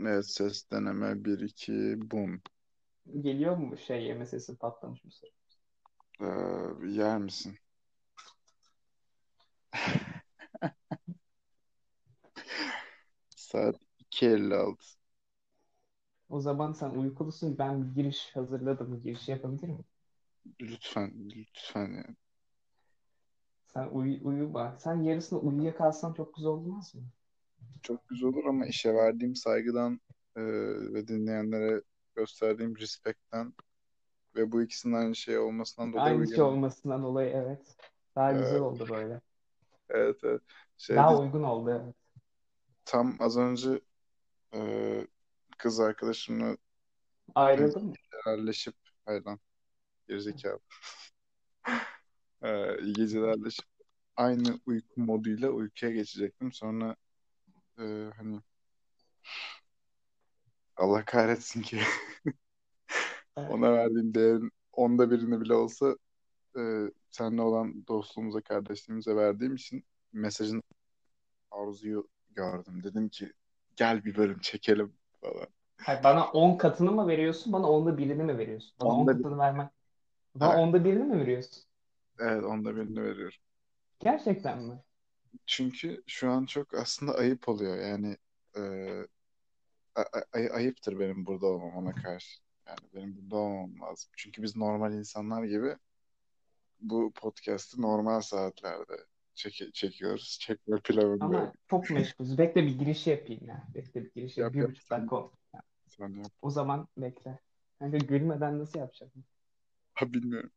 Evet ses deneme 1 2 bum. Geliyor mu şey yeme sesi patlamış mısır? Ee, yer misin? Saat 2.56. O zaman sen uykulusun. Ben bir giriş hazırladım. Giriş yapabilir miyim? Lütfen, lütfen yani. Sen uyu, uyu bak. Sen yarısında uyuyakalsan çok güzel olmaz mı? Çok güzel olur ama işe verdiğim saygıdan e, ve dinleyenlere gösterdiğim respektten ve bu ikisinin aynı şey olmasından dolayı Aynı şey olmasından dolayı evet. Daha güzel Evet, oldu böyle. evet, evet. Şey Daha diyeceğim, uygun oldu evet. tam az önce e, kız arkadaşımla Ayrıldın mı? helalleşip hayır lan gerizekalı. E, iyi gecelerleşip aynı uyku moduyla uykuya geçecektim. Sonra e, hani Allah kahretsin ki ona verdiğim değerin onda birini bile olsa e, seninle olan dostluğumuza, kardeşliğimize verdiğim için mesajın arzuyu gördüm. Dedim ki gel bir bölüm çekelim falan. Hayır, bana 10 katını mı veriyorsun? Bana onda birini mi veriyorsun? Bana 10 Onda bir, katını vermen. Bana evet, onda birini mi veriyorsun? evet onda birini veriyorum. Gerçekten mi? Çünkü şu an çok aslında ayıp oluyor. Yani e, a- a- ayıptır benim burada olmam ona karşı. Yani benim burada olmam lazım. Çünkü biz normal insanlar gibi bu podcast'ı normal saatlerde çeki- çekiyoruz. Çekme planındayız. Ama çok meşgulüz. Bekle bir giriş yapayım ya. Bekle bir giriş Yap yapayım. Bir yap buçuk dakika oldu. Ya, sen yap. O zaman bekle. Kanka gülmeden nasıl yapacağım? Ha, bilmiyorum.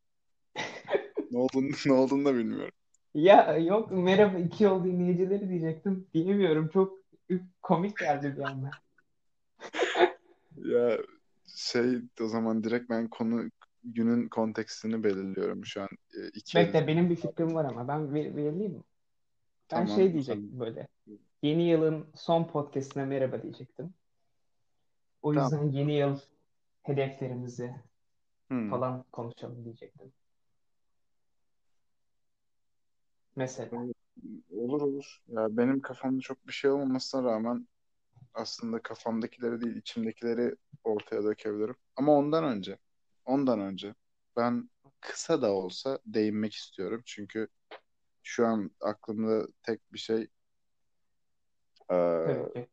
Ne olduğunu, ne olduğunu da bilmiyorum. Ya yok merhaba iki yol dinleyicileri diyecektim. Diyemiyorum. Çok komik geldi bir anda. Ya şey o zaman direkt ben konu günün kontekstini belirliyorum şu an. E, iki Bekle benim bir fikrim var ama ben ver, vereyim mi? Ben tamam şey diyecektim böyle. Yeni yılın son podcastine merhaba diyecektim. O tamam. yüzden yeni yıl hedeflerimizi Hmm. falan konuşalım diyecektim. Mesela. Olur olur. Ya benim kafamda çok bir şey olmamasına rağmen aslında kafamdakileri değil içimdekileri ortaya dökebilirim. Ama ondan önce, ondan önce ben kısa da olsa değinmek istiyorum. Çünkü şu an aklımda tek bir şey Tabii ki.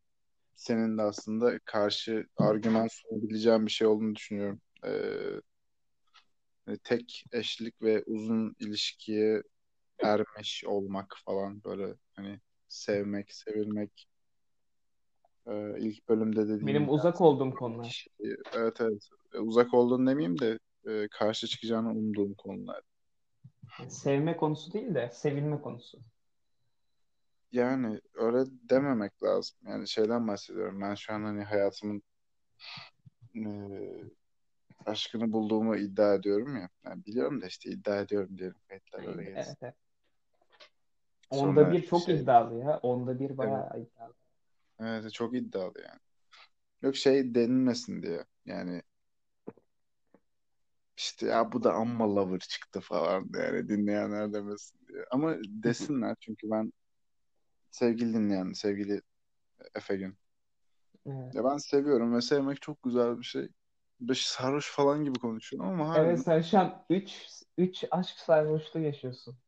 senin de aslında karşı argüman sunabileceğin bir şey olduğunu düşünüyorum. Hani tek eşlik ve uzun ilişkiye ermiş olmak falan böyle hani sevmek, sevilmek Ee, ilk bölümde dediğim Benim gibi uzak olduğum konular. evet evet E, uzak olduğunu demeyeyim de e, karşı çıkacağını umduğum konular. Sevme konusu değil de sevilme konusu. Yani öyle dememek lazım. Yani şeyden bahsediyorum. Ben şu an hani hayatımın e, aşkını bulduğumu iddia ediyorum ya. Yani biliyorum da işte iddia ediyorum diyelim. Kayıtlar öyle Evet, evet. Onda Sonra bir çok şey iddialı ya. Onda bir evet, bayağı iddialı. evet çok iddialı yani. Yok şey denilmesin diye. Yani işte ya bu da amma lover çıktı falan yani dinleyenler demesin diye. Ama desinler çünkü ben sevgili dinleyen, sevgili Efe Gün. Evet. Ya ben seviyorum ve sevmek çok güzel bir şey. Böyle sarhoş falan gibi konuşuyorum ama Evet harbiden sen şu an 3 3 aşk sarhoşluğu yaşıyorsun.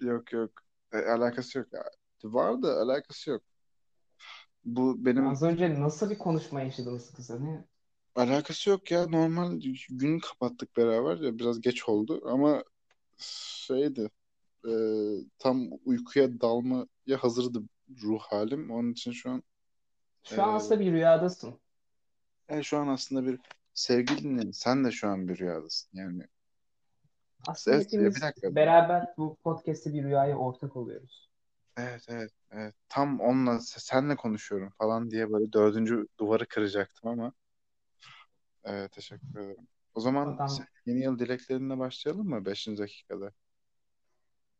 yok yok. E, alakası yok ya. Var da alakası yok. Bu benim Az önce nasıl bir konuşma yaşadınız kızla ne? alakası yok ya. Normal gün kapattık beraber ya biraz geç oldu ama şeydi e, tam uykuya dalmaya hazırdı ruh halim. Onun için şu an Şu an e, aslında bir rüyadasın. e, şu an aslında bir sevgilinle sen de şu an bir rüyadasın. Yani Aslında evet ya bir hepimiz dakika. beraber bu podcast'te bir rüyaya ortak oluyoruz. Evet evet evet. Tam onunla senle konuşuyorum falan diye böyle dördüncü duvarı kıracaktım ama evet, teşekkür ederim. O zaman Adam yeni yıl dileklerinle başlayalım mı 5. dakikada?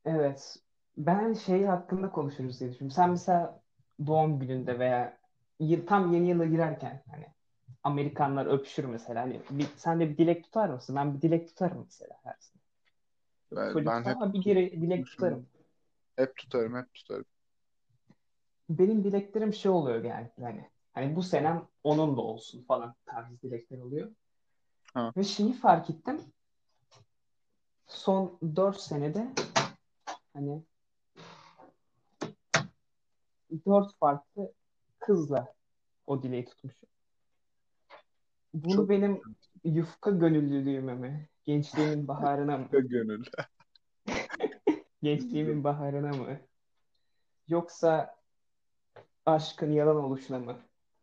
evet ben şey hakkında konuşuruz diye düşünüyorum. Sen mesela doğum gününde veya tam yeni yıla girerken hani Amerikanlar öpüşür mesela. Hani bir, sen de bir dilek tutar mısın? Ben bir dilek tutarım mesela her sene. Ben, ben çocuksu hep bir kere dilek tutarım. Hep tutarım hep tutarım. Benim dileklerim şey oluyor yani hani Hani bu senem onun da olsun falan tarzı dilekler oluyor. Ha. Ve şeyi fark ettim. Son 4 senede hani 4 farklı kızla o dileği tutmuşum. Bunu Çok benim yufka gönüllülüğüme mi? Gençliğimin baharına mı? gönül. Gençliğimin baharına mı? Yoksa aşkın yalan oluşuna mı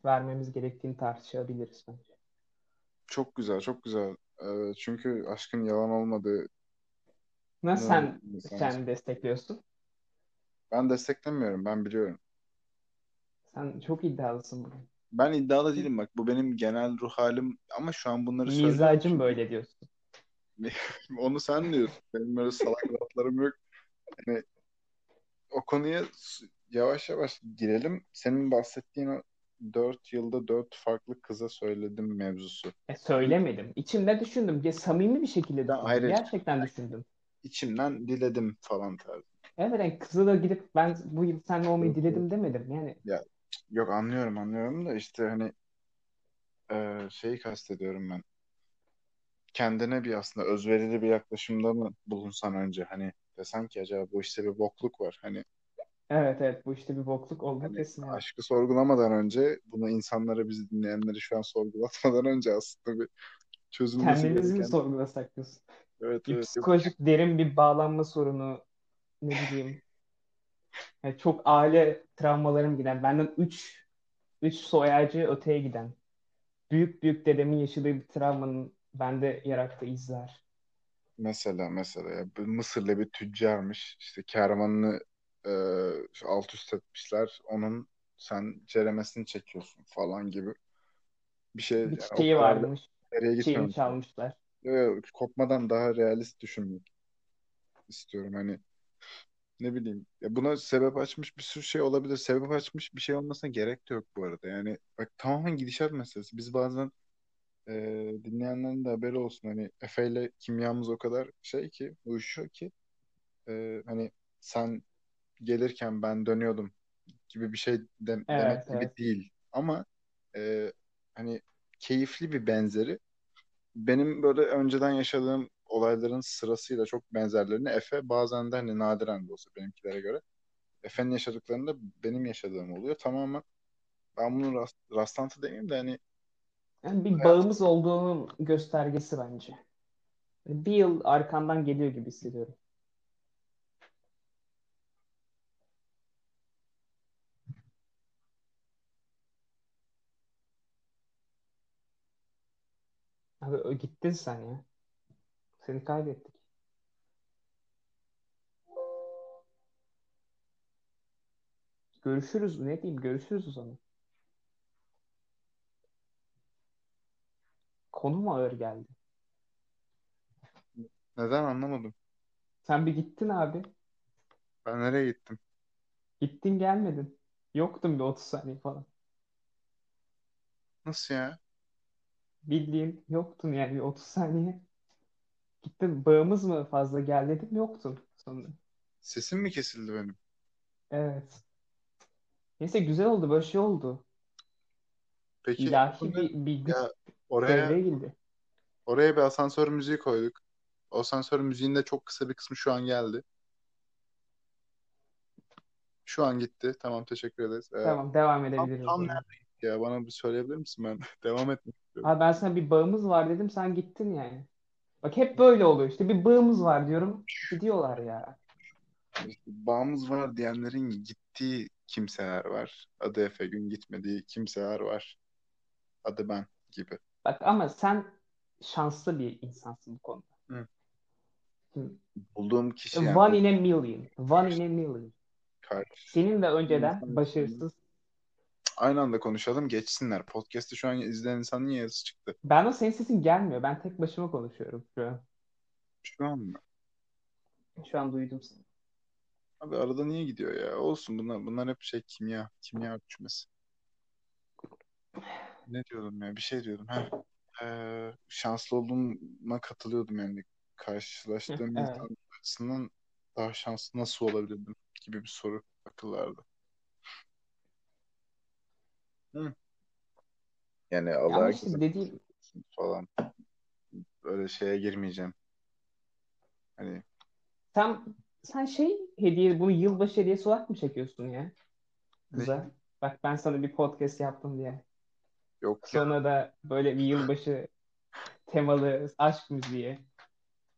vermemiz gerektiğini tartışabiliriz bence. Çok güzel, çok güzel. Ee, çünkü aşkın yalan olmadığı Nasıl sen sen destekliyorsun? Ben desteklemiyorum, ben biliyorum. Sen çok iddialısın bugün. Ben iddialı değilim bak. Bu benim genel ruh halim ama şu an bunları söylüyorum. Mizacın böyle diyorsun. Onu sen diyorsun. Benim böyle salak laflarım yok. Hani o konuya yavaş yavaş girelim. Senin bahsettiğin o 4 yılda 4 farklı kıza söyledim mevzusu. E söylemedim. İçimde düşündüm. Ya, samimi bir şekilde Ya, düşündüm. hayır. Gerçekten düşündüm. İçimden diledim falan tarzı. Evet yani kızı da gidip ben bu yıl seninle olmayı diledim demedim. Yani Yok anlıyorum anlıyorum da işte hani e, şeyi kastediyorum ben. Kendine bir aslında özverili bir yaklaşımda mı bulunsan önce hani desen ki acaba bu işte bir bokluk var. Hani evet evet bu işte bir bokluk oldu Hani kesin. aşkı sorgulamadan önce bunu insanlara bizi dinleyenleri şu an sorgulatmadan önce aslında bir çözülmesi Kendimizi mi gereken. sorgulasak diyorsun? Evet Bir evet yok. psikolojik derin bir bağlanma sorunu ne bileyim. Yani çok aile travmalarım giden benden 3 3 soyacı öteye giden büyük büyük dedemin yaşadığı bir travmanın bende yarattığı izler. Mesela mesela ya, Mısırlı bir tüccarmış işte kervanını e, alt üst etmişler. Onun sen ceremesini çekiyorsun falan gibi bir şey. Bir Yani çiçeği da varmış. nereye Çiçeğini çalmışlar. Yok, kopmadan daha realist düşünmek istiyorum. Hani ne bileyim ya buna sebep açmış bir sürü şey olabilir. Sebep açmış bir şey olmasına gerek de yok bu arada. Yani bak tamamen gidişat meselesi. Biz bazen e, dinleyenlerin de haberi olsun. Hani Efe ile kimyamız o kadar şey ki uyuşuyor ki e, hani sen gelirken ben dönüyordum gibi bir şey de- demek Evet gibi evet. değil. Ama e, hani keyifli bir benzeri benim böyle önceden yaşadığım olayların sırasıyla çok benzerlerini Efe bazen de hani nadiren de olsa benimkilere göre Efe'nin yaşadıklarında benim yaşadığım oluyor. Tamamen ben bunun rast, rastlantı demeyeyim de hani Yani bir bağımız olduğunun göstergesi bence. Bir yıl arkandan geliyor gibi hissediyorum. Abi ö- gittin sen ya. Seni kaybettik. Görüşürüz. Ne diyeyim? Görüşürüz o zaman. Konu mu ağır geldi? neden anlamadım. Sen bir gittin abi. Ben nereye gittim? Gittin gelmedin. Yoktun bir 30 saniye falan. Nasıl ya? Bildiğin yoktun yani bir 30 saniye. Gittin bağımız mı fazla gel dedim yoktun sonra. Sesim mi kesildi benim? Evet. Neyse güzel oldu böyle şey oldu. Peki İlahi bir, bir ya oraya girdi. oraya bir asansör müziği koyduk. O asansör müziğin de çok kısa bir kısmı şu an geldi. Şu an gitti. Tamam teşekkür ederiz. Ee, Tamam devam edebiliriz tam zaman. nerede gitti ya? Bana bir söyleyebilir misin? Ben devam etmek istiyorum. Abi ben sana bir bağımız var dedim sen gittin yani. Bak hep böyle oluyor işte bir bağımız var diyorum gidiyorlar ya. İşte bağımız var diyenlerin gittiği kimseler var. Adı Efe Gün gitmediği kimseler var. Adı ben gibi. Bak ama sen şanslı bir insansın bu konuda. Hı. Bulduğum kişi yani One in a million. One in a million. karşı Senin de önceden insan- başarısız. Aynı anda konuşalım geçsinler. Podcast'ı şu an izleyen insanın yarısı çıktı. Bana senin sesin gelmiyor. Ben tek başıma konuşuyorum şu an. Şu an mı? Şu an duydum seni. Abi arada niye gidiyor ya? Olsun bunlar, bunlar hep şey kimya. Kimya ölçmesi. Ne diyordum ya? Bir şey diyordum. Ha. Ee, şanslı olduğuma katılıyordum yani. Karşılaştığım insan açısından daha şanslı nasıl olabilirdim gibi bir soru akıllarda. Hı. Yani Ya Allah ama herkese işte dediğim falan öyle şeye girmeyeceğim. Hani sen sen şey hediye bunu yılbaşı hediyesi olarak mı çekiyorsun ya ne? kıza? Bak ben sana bir podcast yaptım diye. Yok ya. Sonra da böyle bir yılbaşı temalı aşk müziği.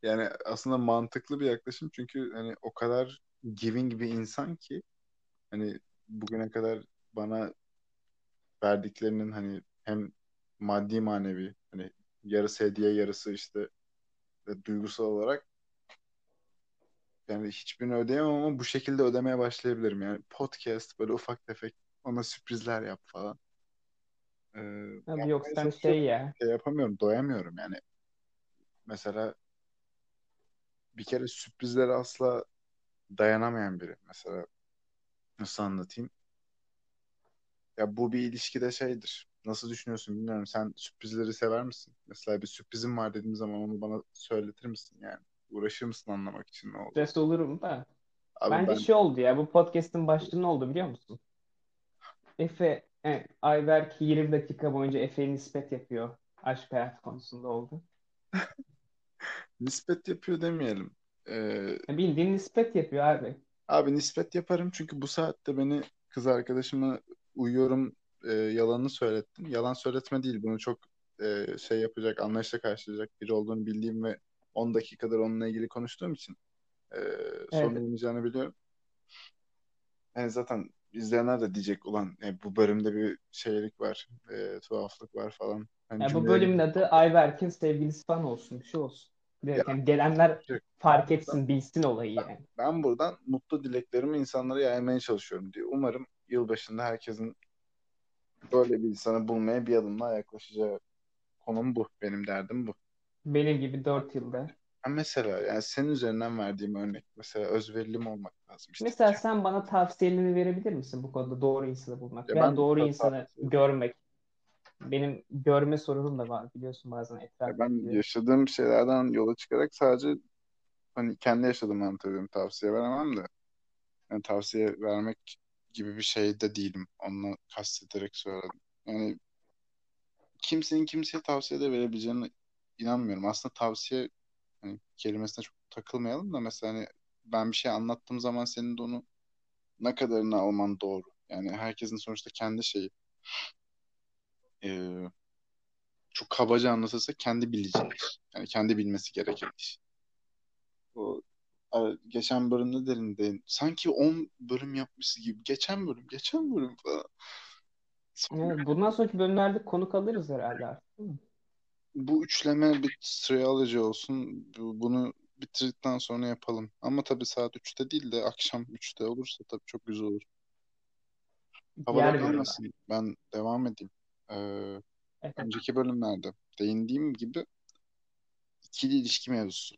Yani aslında mantıklı bir yaklaşım çünkü hani o kadar giving bir insan ki hani bugüne kadar bana verdiklerinin hani hem maddi manevi hani yarısı hediye yarısı işte e, duygusal olarak yani hiçbirini ödeyemem ama bu şekilde ödemeye başlayabilirim. Yani podcast böyle ufak tefek ona sürprizler yap falan. Ee, Abi yok sen şey ya. Şey yapamıyorum, doyamıyorum yani. Mesela bir kere sürprizlere asla dayanamayan biri. Mesela nasıl anlatayım? Ya bu bir ilişkide şeydir. Nasıl düşünüyorsun bilmiyorum. Sen sürprizleri sever misin? Mesela bir sürprizim var dediğim zaman onu bana söyletir misin yani? Uğraşır mısın anlamak için ne oldu? Stres olurum da. Abi Bence ben şey oldu ya. Bu podcast'ın başlığı ne oldu biliyor musun? Efe, e, Ayberk 20 dakika boyunca Efe'ye nispet yapıyor. Aşk hayatı konusunda oldu. nispet yapıyor demeyelim. Ee, bildiğin nispet yapıyor abi. abi nispet yaparım çünkü bu saatte beni kız arkadaşıma uyuyorum e, yalanını söylettin. Yalan söyletme değil. Bunu çok e, şey yapacak, anlayışla karşılayacak biri olduğunu bildiğim ve 10 dakikadır onunla ilgili konuştuğum için e, sorun Evet. biliyorum. Yani zaten izleyenler de diyecek ulan e, bu bölümde bir şeylik var, e, tuhaflık var falan. Hani Ya bu bölümün adı Ayberk'in sevgilisi falan olsun. Bir şey olsun. ya Direkt yani gelenler ben fark buradan, etsin, bilsin olayı ben, yani. ben buradan mutlu dileklerimi insanlara yaymaya çalışıyorum diye. Umarım yılbaşında herkesin böyle bir insanı bulmaya bir adımla yaklaşacağı konum bu. Benim derdim bu. Benim gibi 4 yılda. Ben mesela yani senin üzerinden verdiğim örnek mesela özverili mi olmak lazım işte. Mesela sen bana tavsiyelerini verebilir misin bu konuda doğru insanı bulmak Ya veya ben doğru insanı tavsiye görmek? Benim görme sorunum da var biliyorsun bazen ya etrafta ben yaşadığım şeylerden yola çıkarak sadece hani kendi yaşadığımı anlatıyorum. Tavsiye veremem de. Yani tavsiye vermek gibi bir şey de değilim. Onu kastederek söyledim. Yani kimsenin kimseye tavsiye de verebileceğine inanmıyorum. Aslında tavsiye hani kelimesine çok takılmayalım da mesela hani ben bir şey anlattığım zaman senin de onu ne kadarını alman doğru. Yani herkesin sonuçta kendi şeyi e, çok kabaca anlatırsa kendi bileceği iş. Yani kendi bilmesi gereken iş. O a- geçen bölümde derinde sanki 10 bölüm yapmışız gibi. Geçen bölüm, geçen bölüm falan. Sonra bundan sonraki bölümlerde konuk alırız herhalde değil mi? Bu üçleme bir alıcı olsun. Bu- Bunu bitirdikten sonra yapalım. Ama tabii saat 3'te değil de akşam 3'te olursa tabii çok güzel olur. Havada Diğer kalmasın. Ben devam edeyim. Ee, Evet. önceki bölümlerde değindiğim gibi ikili ilişki mevzusu.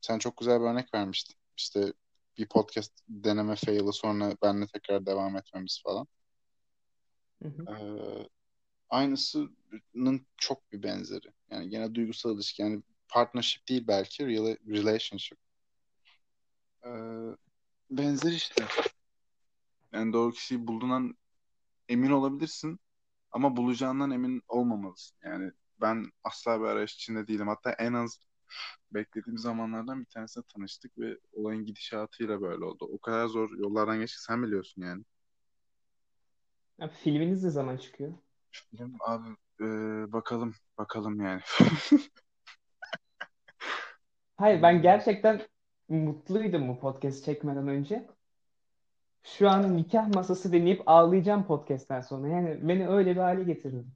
Sen çok güzel bir örnek vermiştin. İşte bir podcast deneme fail'ı sonra benle tekrar devam etmemiz falan. Hı hı. Ee, aynısının çok bir benzeri. Yani gene duygusal ilişki. Yani partnership değil belki rela- relationship. Ee, benzer işte. Yani doğru kişiyi bulduğundan emin olabilirsin ama bulacağından emin olmamalısın. Yani ben asla bir arayış içinde değilim. Hatta en az beklediğim zamanlardan bir tanesinde tanıştık ve olayın gidişatıyla böyle oldu. O kadar zor yollardan geçtik sen biliyorsun yani. Abi, filminiz ne zaman çıkıyor? Film abi e, bakalım bakalım yani. Hayır ben gerçekten mutluydum bu podcast çekmeden önce. Şu an nikah masası dinleyip ağlayacağım podcast'ten sonra. Yani beni öyle bir hale getirdin.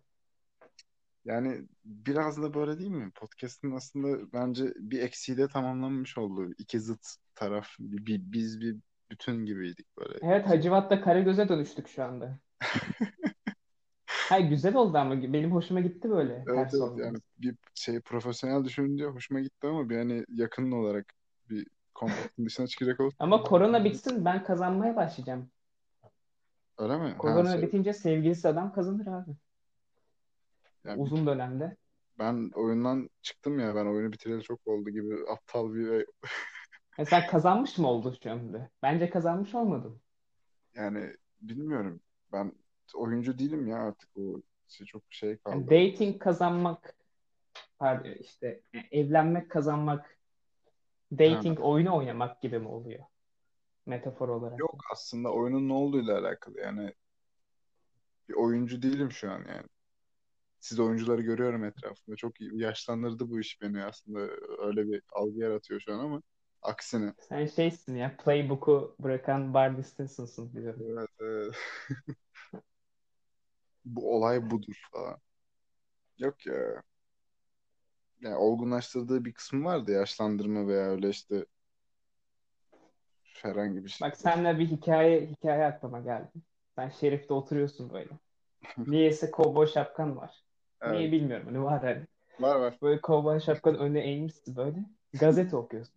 Yani biraz da böyle değil mi? Podcast'ın aslında bence bir eksiği de tamamlanmış oldu. İki zıt taraf. Bir, bir- biz bir bütün gibiydik böyle. Evet Hacivat'ta Karagöz'e dönüştük şu anda. Hayır güzel oldu ama benim hoşuma gitti böyle Evet evet yani bir şey profesyonel düşününce hoşuma gitti ama bir hani yakın olarak bir kontaktin dışına çıkacak olsun. Ama korona bitsin ben kazanmaya başlayacağım. Öyle mi? Ha Korona şey bitince sevgilisi adam kazanır abi. yani Uzun dönemde. ben oyundan çıktım ya ben oyunu bitireli çok oldu gibi aptal bir E sen kazanmış mı oldun şimdi? Bence kazanmış olmadın. yani bilmiyorum ben oyuncu değilim ya artık o İşte çok şey kaldı. Yani dating kazanmak pardon işte evlenmek kazanmak dating oyunu oynamak gibi mi oluyor? Metafor olarak. Yok aslında oyunun ne olduğuyla alakalı yani bir oyuncu değilim şu an yani. Siz oyuncuları görüyorum etrafımda. Çok iyi- yaşlandırdı bu iş beni aslında. Öyle bir algı yaratıyor şu an ama aksine. Sen şeysin ya playbook'u bırakan Barney Stinson'sın biliyorum. Evet, evet. Bu olay budur falan. Yok ya. Yani olgunlaştırdığı bir kısmı vardı yaşlandırma veya öyle işte herhangi bir şey. Bak senle bir hikaye hikaye aklıma geldi. Sen Şerif'te oturuyorsun böyle. Niyeyse kovboy şapkan var. Niye Evet. bilmiyorum. Hani var hani. Var var. Böyle kovboy şapkanın önüne eğmişsin böyle. Gazete okuyorsun.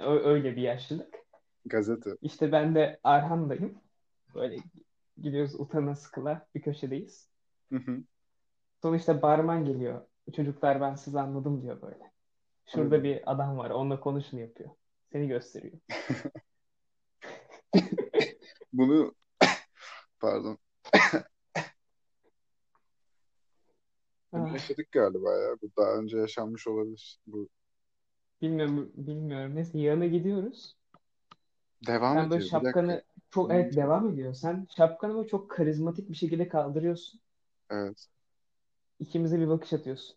Ö- öyle bir yaşlılık. Gazete. İşte ben de Arhan'dayım. Böyle gidiyoruz utana sıkıla bir köşedeyiz. Hı hı. Sonra işte barman geliyor. Çocuklar ben sizi anladım diyor böyle. Şurada Anladım. bir adam var. Onunla konuşun yapıyor. Seni gösteriyor. Bunu pardon. Bunu Ah, yaşadık galiba ya. Bu daha önce yaşanmış olabilir. Bu bilmiyorum, bilmiyorum. Neyse yanına gidiyoruz. devam Sen böyle ediyor. Bir dakika. şapkanı çok evet devam ediyor. Sen şapkanı böyle çok karizmatik bir şekilde kaldırıyorsun. Evet. İkimize bir bakış atıyorsun.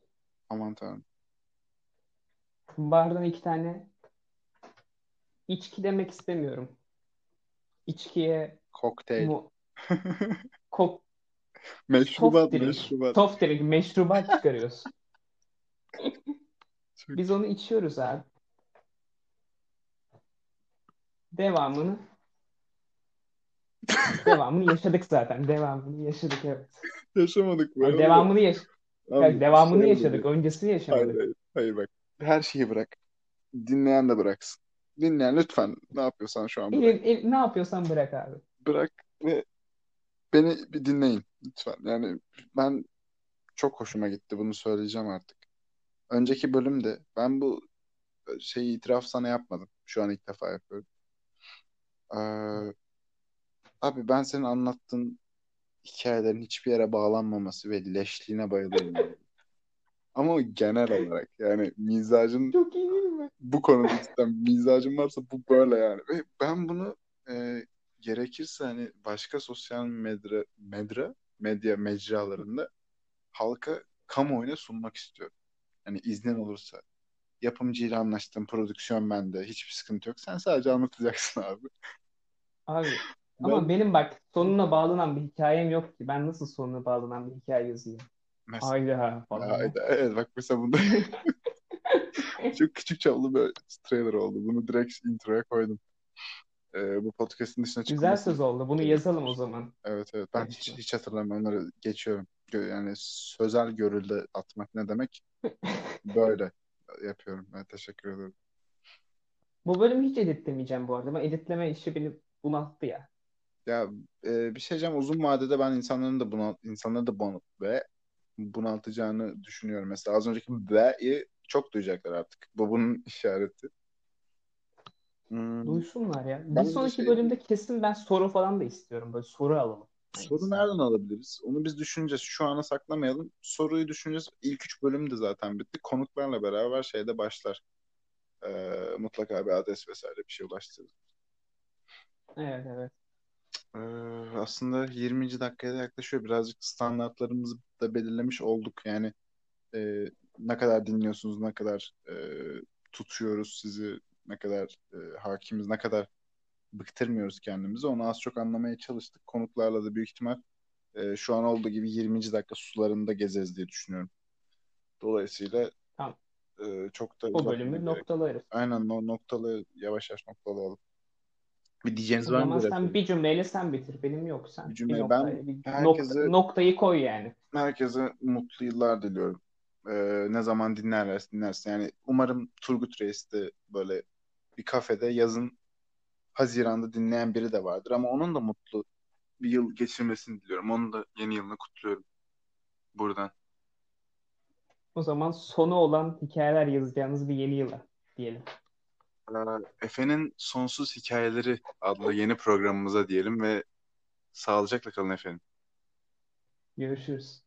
Aman tanrım. Bardan iki tane içki demek istemiyorum. İçkiye Kokteyl. mu kok Meşrubat, soft drink. meşrubat. Soft drink, meşrubat çıkarıyorsun. Biz onu içiyoruz abi. Devamını devamını yaşadık zaten. Devamını yaşadık evet. Yaşamadık mı? Yani devamını yaş Abi, yani devamını şey yaşadık. oluyor. Öncesini Hayır, yaşamadık. hayır, hayır bak. Her şeyi bırak. Dinleyen de bıraksın. Dinleyen lütfen ne yapıyorsan şu an bırak. El, el- ne yapıyorsan bırak abi. Bırak ve beni bir dinleyin lütfen. Yani ben çok hoşuma gitti. Bunu söyleyeceğim artık. Önceki bölümde ben bu şeyi itiraf sana yapmadım. Şu an ilk defa yapıyorum. Ee, abi ben senin anlattığın hikayelerin hiçbir yere bağlanmaması ve leşliğine bayılıyorum. Ama genel olarak yani mizacın Çok iyi değil mi? bu konuda cidden mizacın varsa bu böyle yani. Ve ben bunu e, gerekirse hani başka sosyal medya, medya, medya mecralarında halka kamuoyuna sunmak istiyorum. Yani iznin olursa. Yapımcıyla anlaştım, prodüksiyon bende, hiçbir sıkıntı yok. Sen sadece anlatacaksın abi. Abi ama Ben benim bak sonuna bağlanan bir hikayem yok ki. Ben nasıl sonuna bağlanan bir hikaye yazayım? mesela Hayda falan ya. Evet bak mesela bunda çok küçük çaplı bir trailer oldu. Bunu direkt introya koydum. Ee, bu podcast'in dışına Güzel söz oldu. Bunu yazalım o zaman. Evet evet ben hiç, hiç hatırlamıyorum onları geçiyorum. Gö- Yani sözel görülde atmak ne demek? Böyle yapıyorum. Evet, teşekkür ederim. Bu bölümü hiç editlemeyeceğim bu arada. Ben editleme işi beni bunalttı ya. Ya e, bir şey diyeceğim uzun vadede ben insanların da bunalt insanları da bunalt ve bunaltacağını düşünüyorum. Mesela az önceki ve'yi çok duyacaklar artık. Bu bunun işareti. Hmm, Duysunlar ya. Bir ben sonraki şey bölümde kesin ben soru falan da istiyorum. Böyle soru alalım. soru nereden alabiliriz? Onu biz düşüneceğiz. Şu ana saklamayalım. Soruyu düşüneceğiz. İlk üç bölüm de zaten bitti. Konuklarla beraber şeyde başlar. Ee, mutlaka bir adres vesaire bir şey ulaştırırız. Evet evet. Ee, aslında 20. dakikaya da yaklaşıyor. Birazcık standartlarımızı da belirlemiş olduk. Yani e, ne kadar dinliyorsunuz, ne kadar e, tutuyoruz sizi, ne kadar e, hakimiz, ne kadar bıktırmıyoruz kendimizi. Onu az çok anlamaya çalıştık. Konuklarla da büyük ihtimal e, şu an olduğu gibi 20. dakika sularında gezeriz diye düşünüyorum. Dolayısıyla Tamam. e, çok da O bölümü noktalarız. Aynen o noktalı yavaş yavaş noktalayalım. Bir diyeceğiniz var mıdır sen bir cümleyle sen bitir. Benim yok. Sen Bir bir cümle. noktayı, Ben bir herkese nokta, noktayı koy yani. herkese mutlu yıllar diliyorum. Ee, ne zaman dinlerlerse dinlersin. Yani umarım Turgut Reis'te böyle bir kafede yazın Haziran'da dinleyen biri de vardır. Ama onun da mutlu bir yıl geçirmesini diliyorum. Onun da yeni yılını kutluyorum buradan. O zaman sonu olan hikayeler yazacağınız bir yeni yıla diyelim. Ee, Efe'nin Sonsuz Hikayeleri adlı yeni programımıza diyelim ve sağlıcakla kalın efendim. Görüşürüz.